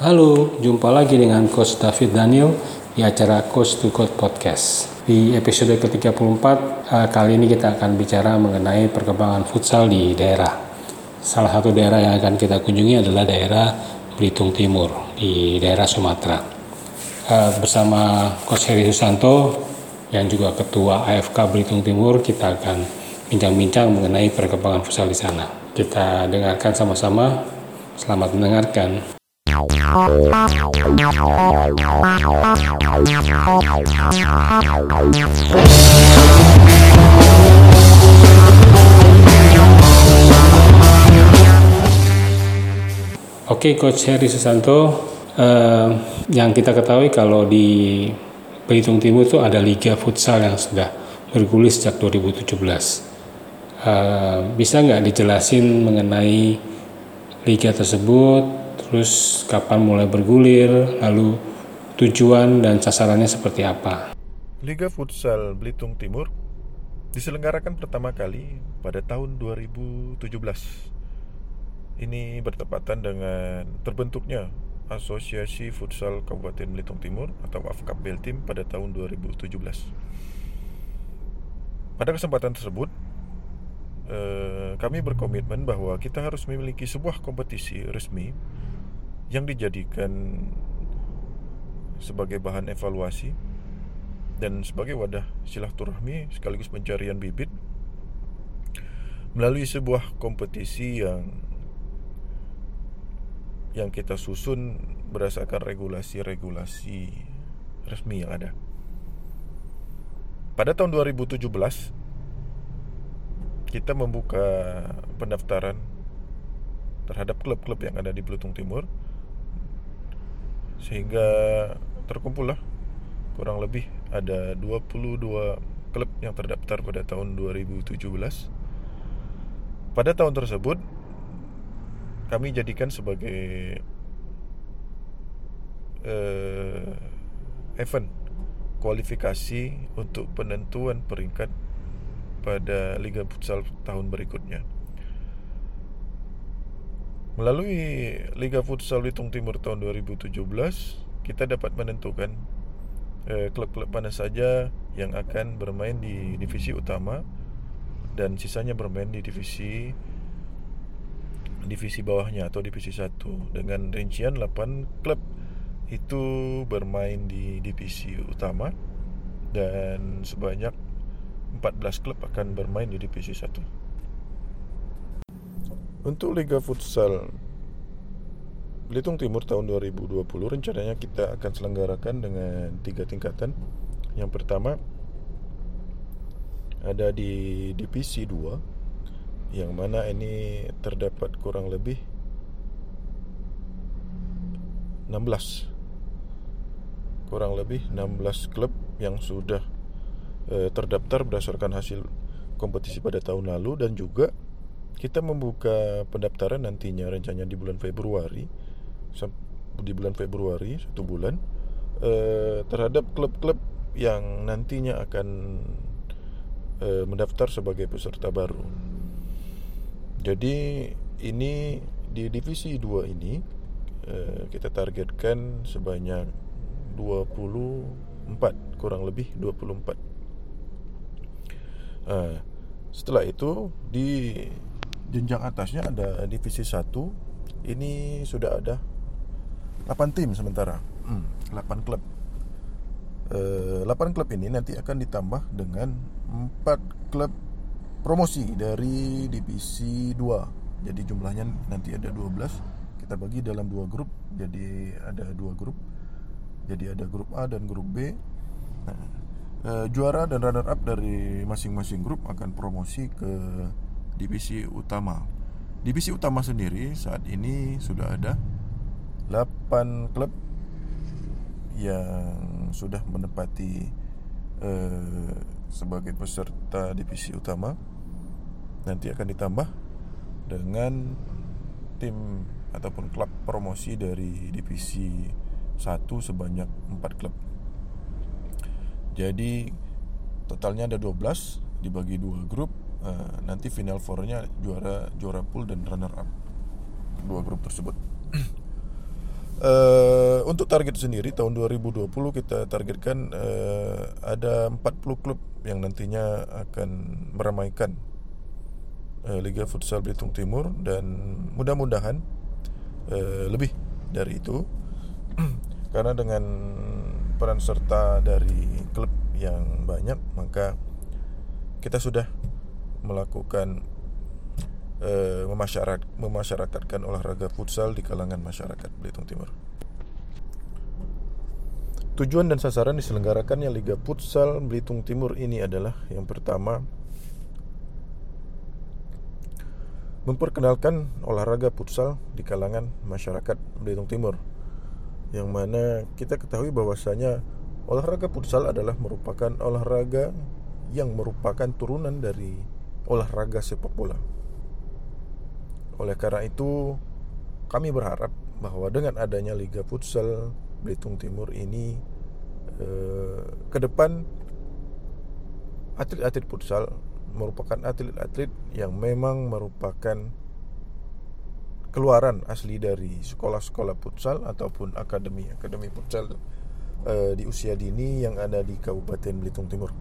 Halo, jumpa lagi dengan Coach David Daniel di acara Coach to Code Podcast. Di episode ke-34, eh, kali ini kita akan bicara mengenai perkembangan futsal di daerah. Salah satu daerah yang akan kita kunjungi adalah daerah Belitung Timur, di daerah Sumatera. Eh, bersama Coach Heri Susanto, yang juga Ketua AFK Belitung Timur, kita akan bincang-bincang mengenai perkembangan futsal di sana. Kita dengarkan sama-sama. Selamat mendengarkan. Oke, Coach Heri Susanto, eh, yang kita ketahui kalau di Belitung Timur itu ada Liga Futsal yang sudah bergulir sejak 2017. Eh, bisa nggak dijelasin mengenai liga tersebut, terus kapan mulai bergulir, lalu tujuan dan sasarannya seperti apa. Liga Futsal Belitung Timur diselenggarakan pertama kali pada tahun 2017. Ini bertepatan dengan terbentuknya Asosiasi Futsal Kabupaten Belitung Timur atau AFKAP Beltim pada tahun 2017. Pada kesempatan tersebut, eh, kami berkomitmen bahwa kita harus memiliki sebuah kompetisi resmi yang dijadikan sebagai bahan evaluasi dan sebagai wadah silaturahmi sekaligus pencarian bibit melalui sebuah kompetisi yang yang kita susun berdasarkan regulasi-regulasi resmi yang ada. Pada tahun 2017 kita membuka pendaftaran terhadap klub-klub yang ada di Belitung Timur sehingga terkumpullah kurang lebih ada 22 klub yang terdaftar pada tahun 2017. Pada tahun tersebut kami jadikan sebagai uh, event kualifikasi untuk penentuan peringkat pada Liga Futsal tahun berikutnya. Melalui Liga Futsal Belitung Timur tahun 2017, kita dapat menentukan eh, klub-klub mana saja yang akan bermain di divisi utama dan sisanya bermain di divisi divisi bawahnya atau divisi 1 dengan rincian 8 klub itu bermain di divisi utama dan sebanyak 14 klub akan bermain di divisi 1. Untuk Liga Futsal Belitung Timur tahun 2020 rencananya kita akan selenggarakan dengan tiga tingkatan. Yang pertama ada di divisi 2 yang mana ini terdapat kurang lebih 16 kurang lebih 16 klub yang sudah eh, terdaftar berdasarkan hasil kompetisi pada tahun lalu dan juga kita membuka pendaftaran nantinya rencananya di bulan Februari di bulan Februari satu bulan eh, terhadap klub-klub yang nantinya akan eh, mendaftar sebagai peserta baru. Jadi ini di divisi 2 ini eh, kita targetkan sebanyak 24 kurang lebih 24. Uh, setelah itu di jenjang atasnya ada divisi 1 ini sudah ada 8 tim sementara. Hmm, 8 klub. E, eh, 8 klub ini nanti akan ditambah dengan 4 klub promosi dari divisi 2 jadi jumlahnya nanti ada 12 kita bagi dalam dua grup jadi ada dua grup. Jadi ada grup A dan grup B. Nah, e, juara dan runner up dari masing-masing grup akan promosi ke divisi utama. Divisi utama sendiri saat ini sudah ada 8 klub yang sudah menempati eh, sebagai peserta divisi utama. Nanti akan ditambah dengan tim ataupun klub promosi dari divisi 1 sebanyak 4 klub. Jadi totalnya ada 12 dibagi dua grup uh, nanti final fournya juara juara pool dan runner up dua grup tersebut. Uh, untuk target sendiri tahun 2020 kita targetkan uh, ada 40 klub yang nantinya akan meramaikan uh, Liga Futsal Belitung Timur dan mudah-mudahan uh, lebih dari itu. Karena dengan peran serta dari klub yang banyak maka kita sudah melakukan uh, memasyarat, memasyarakatkan olahraga futsal di kalangan masyarakat Belitung Timur. Tujuan dan sasaran diselenggarakannya Liga Futsal Belitung Timur ini adalah yang pertama memperkenalkan olahraga futsal di kalangan masyarakat Belitung Timur. Yang mana kita ketahui bahwasanya olahraga futsal adalah merupakan olahraga yang merupakan turunan dari olahraga sepak bola. Oleh karena itu, kami berharap bahwa dengan adanya Liga Futsal Belitung Timur ini eh, ke depan atlet-atlet futsal merupakan atlet-atlet yang memang merupakan keluaran asli dari sekolah-sekolah futsal ataupun akademi akademi futsal eh, di usia dini yang ada di Kabupaten Belitung Timur.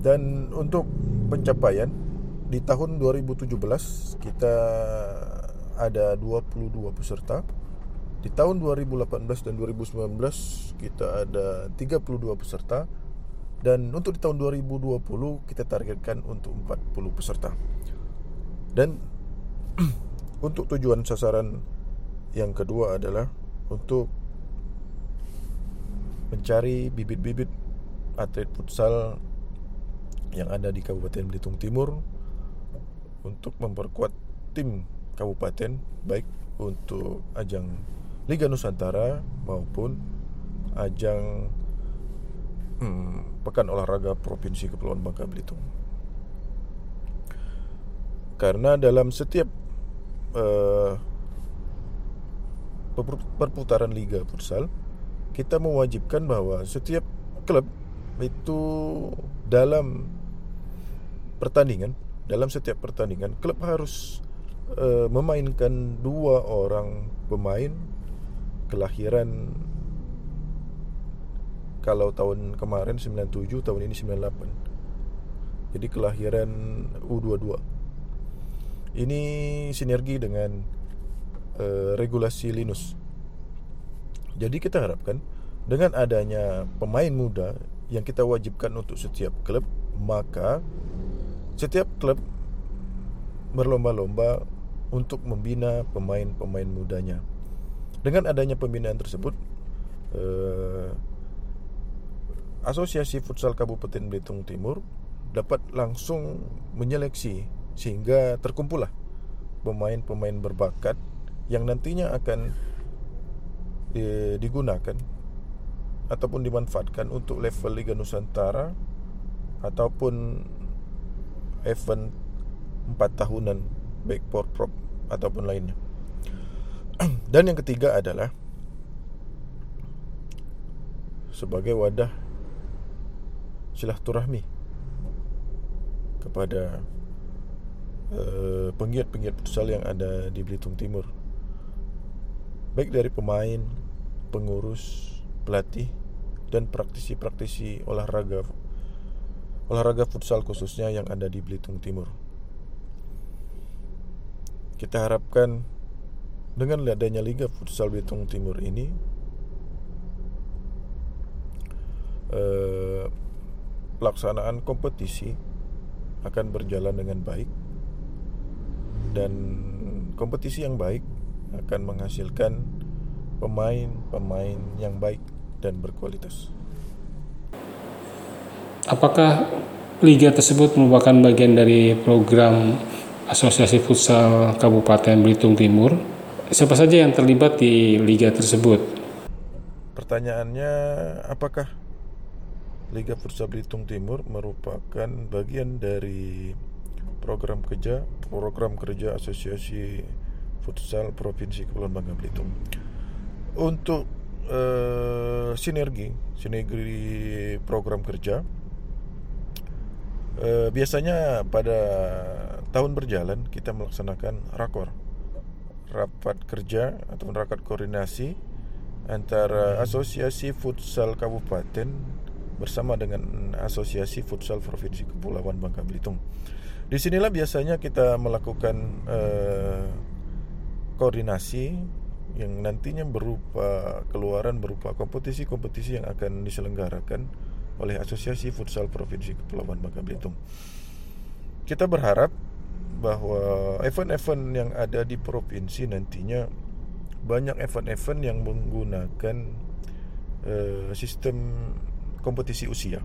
Dan untuk pencapaian di tahun 2017 kita ada 22 peserta. Di tahun 2018 dan 2019 kita ada 32 peserta. Dan untuk di tahun 2020 kita targetkan untuk 40 peserta. Dan untuk tujuan sasaran yang kedua adalah untuk mencari bibit-bibit atlet futsal yang ada di Kabupaten Belitung Timur untuk memperkuat tim kabupaten baik untuk ajang Liga Nusantara maupun ajang hmm, Pekan Olahraga Provinsi Kepulauan Bangka Belitung. Karena dalam setiap uh, perputaran liga futsal kita mewajibkan bahwa setiap klub itu dalam pertandingan dalam setiap pertandingan klub harus uh, memainkan dua orang pemain kelahiran kalau tahun kemarin 97 tahun ini 98 jadi kelahiran U22 ini sinergi dengan uh, regulasi Linus. Jadi kita harapkan dengan adanya pemain muda yang kita wajibkan untuk setiap klub maka setiap klub berlomba-lomba untuk membina pemain-pemain mudanya. Dengan adanya pembinaan tersebut, eh, Asosiasi Futsal Kabupaten Belitung Timur dapat langsung menyeleksi sehingga terkumpullah pemain-pemain berbakat yang nantinya akan eh, digunakan ataupun dimanfaatkan untuk level Liga Nusantara ataupun event 4 tahunan baik prop ataupun lainnya. Dan yang ketiga adalah sebagai wadah silaturahmi kepada uh, penggiat-penggiat futsal yang ada di Belitung Timur. Baik dari pemain, pengurus, pelatih dan praktisi-praktisi olahraga olahraga futsal khususnya yang ada di Belitung Timur. Kita harapkan dengan adanya Liga Futsal Belitung Timur ini eh, pelaksanaan kompetisi akan berjalan dengan baik dan kompetisi yang baik akan menghasilkan pemain-pemain yang baik dan berkualitas. Apakah liga tersebut merupakan bagian dari program Asosiasi Futsal Kabupaten Belitung Timur? Siapa saja yang terlibat di liga tersebut? Pertanyaannya, apakah Liga Futsal Belitung Timur merupakan bagian dari program kerja program kerja Asosiasi Futsal Provinsi Kepulauan Bangka Belitung? Untuk uh, sinergi, sinergi program kerja e, biasanya pada tahun berjalan kita melaksanakan rakor rapat kerja atau rapat koordinasi antara Asosiasi Futsal Kabupaten bersama dengan Asosiasi Futsal Provinsi Kepulauan Bangka Belitung. Di sinilah biasanya kita melakukan uh, koordinasi yang nantinya berupa keluaran berupa kompetisi-kompetisi yang akan diselenggarakan oleh Asosiasi Futsal Provinsi Kepulauan Bangka Belitung. Kita berharap bahwa event-event yang ada di provinsi nantinya banyak event-event yang menggunakan uh, sistem kompetisi usia.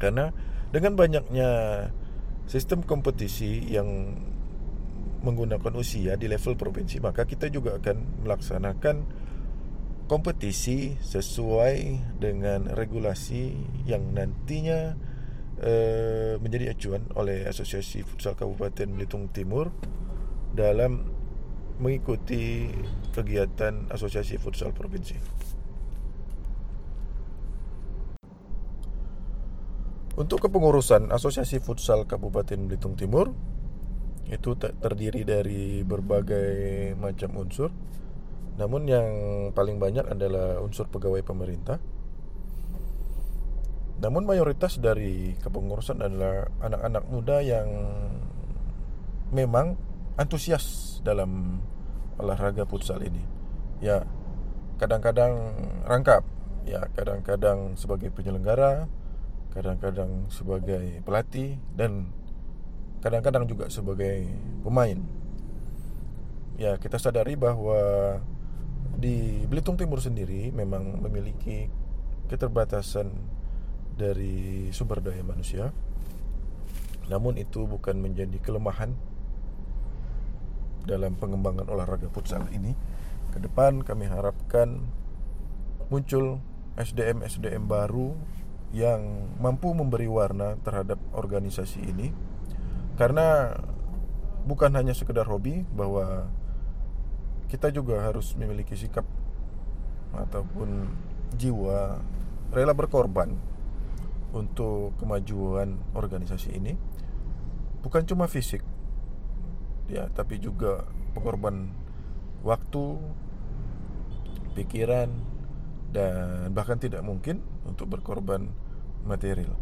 Karena dengan banyaknya sistem kompetisi yang menggunakan usia di level provinsi, maka kita juga akan melaksanakan kompetisi sesuai dengan regulasi yang nantinya uh, menjadi acuan oleh Asosiasi Futsal Kabupaten Belitung Timur dalam mengikuti kegiatan Asosiasi Futsal Provinsi. Untuk kepengurusan Asosiasi Futsal Kabupaten Belitung Timur itu terdiri dari berbagai macam unsur. Namun yang paling banyak adalah unsur pegawai pemerintah. Namun mayoritas dari kepengurusan adalah anak-anak muda yang memang antusias dalam olahraga futsal ini. Ya, kadang-kadang rangkap, ya kadang-kadang sebagai penyelenggara, kadang-kadang sebagai pelatih dan kadang-kadang juga sebagai pemain. Ya, kita sadari bahwa di Belitung Timur sendiri memang memiliki keterbatasan dari sumber daya manusia. Namun itu bukan menjadi kelemahan dalam pengembangan olahraga futsal ini. Ke depan kami harapkan muncul SDM-SDM baru yang mampu memberi warna terhadap organisasi ini. Karena bukan hanya sekedar hobi bahwa kita juga harus memiliki sikap ataupun jiwa rela berkorban untuk kemajuan organisasi ini. Bukan cuma fisik ya tapi juga pengorban waktu pikiran dan bahkan tidak mungkin untuk berkorban material.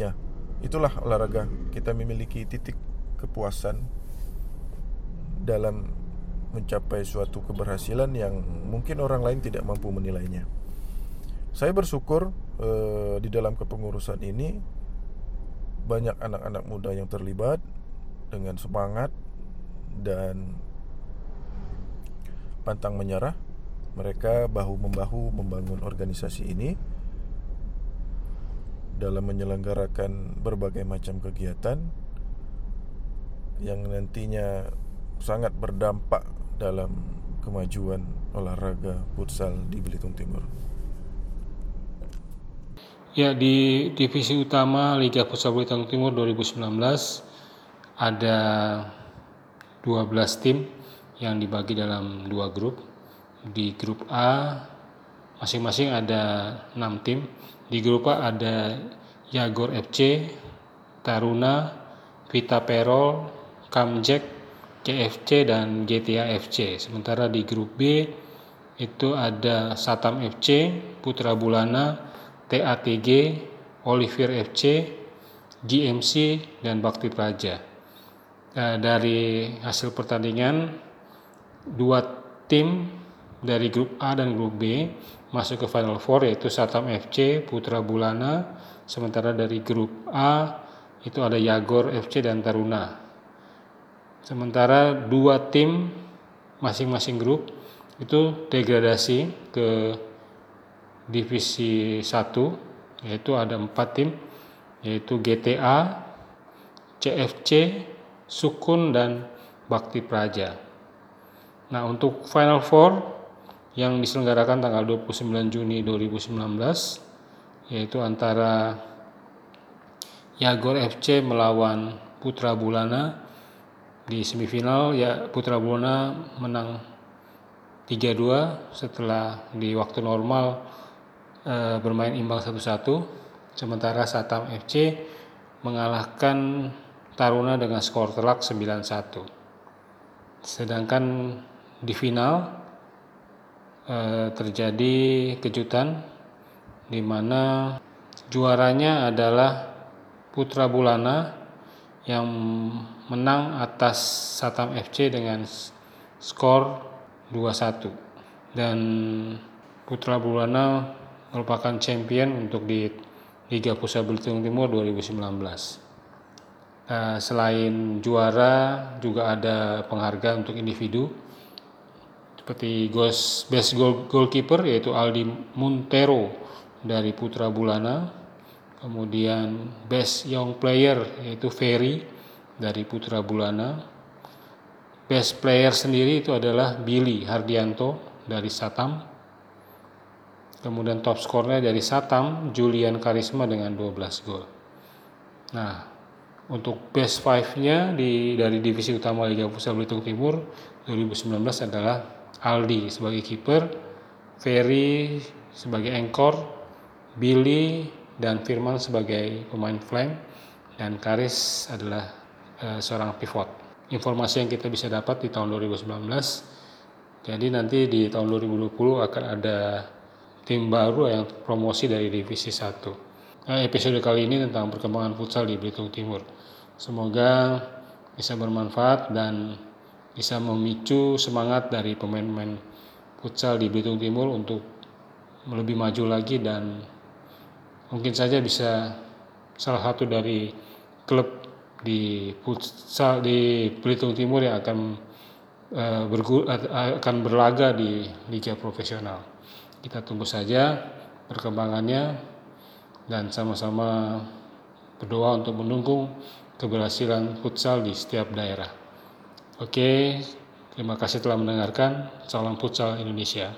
Ya itulah olahraga kita memiliki titik kepuasan dalam mencapai suatu keberhasilan yang mungkin orang lain tidak mampu menilainya. Saya bersyukur eh, di dalam kepengurusan ini banyak anak-anak muda yang terlibat dengan semangat dan pantang menyerah. Mereka bahu membahu membangun organisasi ini dalam menyelenggarakan berbagai macam kegiatan yang nantinya sangat berdampak dalam kemajuan olahraga futsal di Belitung Timur. Ya, di divisi utama Liga Futsal Belitung Timur 2019 ada 12 tim yang dibagi dalam dua grup. Di grup A masing-masing ada 6 tim. Di grup A ada Yagor FC, Taruna, Vita Perol, Kamjek, CFC dan GTA FC. Sementara di grup B itu ada Satam FC, Putra Bulana, TATG, Olivier FC, GMC dan Bakti Praja. Nah, dari hasil pertandingan dua tim dari grup A dan grup B masuk ke Final Four yaitu Satam FC, Putra Bulana, sementara dari grup A itu ada Yagor FC dan Taruna. Sementara dua tim masing-masing grup itu degradasi ke divisi 1 yaitu ada empat tim yaitu GTA, CFC, Sukun dan Bakti Praja. Nah, untuk Final Four yang diselenggarakan tanggal 29 Juni 2019 yaitu antara Yagor FC melawan Putra Bulana di semifinal ya Putra Bulana menang 3-2 setelah di waktu normal e, bermain imbang 1-1 sementara Satam FC mengalahkan Taruna dengan skor telak 9-1. Sedangkan di final eh, terjadi kejutan di mana juaranya adalah Putra Bulana yang menang atas Satam FC dengan skor 2-1 dan Putra Bulana merupakan champion untuk di Liga Pusat Belitung Timur 2019. Nah, selain juara juga ada penghargaan untuk individu seperti best goal, goalkeeper yaitu Aldi Montero dari Putra Bulana, kemudian best young player yaitu Ferry dari Putra Bulana, best player sendiri itu adalah Billy Hardianto dari Satam, kemudian top skornya dari Satam Julian Karisma dengan 12 gol. Nah, untuk best five-nya di dari divisi utama Liga Pusat Belitung Timur 2019 adalah Aldi sebagai kiper, Ferry sebagai anchor, Billy dan Firman sebagai pemain flank, dan Karis adalah uh, seorang pivot. Informasi yang kita bisa dapat di tahun 2019, jadi nanti di tahun 2020 akan ada tim baru yang promosi dari divisi 1. Nah, episode kali ini tentang perkembangan futsal di Belitung Timur. Semoga bisa bermanfaat dan bisa memicu semangat dari pemain-pemain futsal di Belitung Timur untuk lebih maju lagi dan mungkin saja bisa salah satu dari klub di futsal di Belitung Timur yang akan uh, bergu, uh, akan berlaga di liga profesional. Kita tunggu saja perkembangannya dan sama-sama berdoa untuk mendukung keberhasilan futsal di setiap daerah. Oke, terima kasih telah mendengarkan. Salam futsal Indonesia.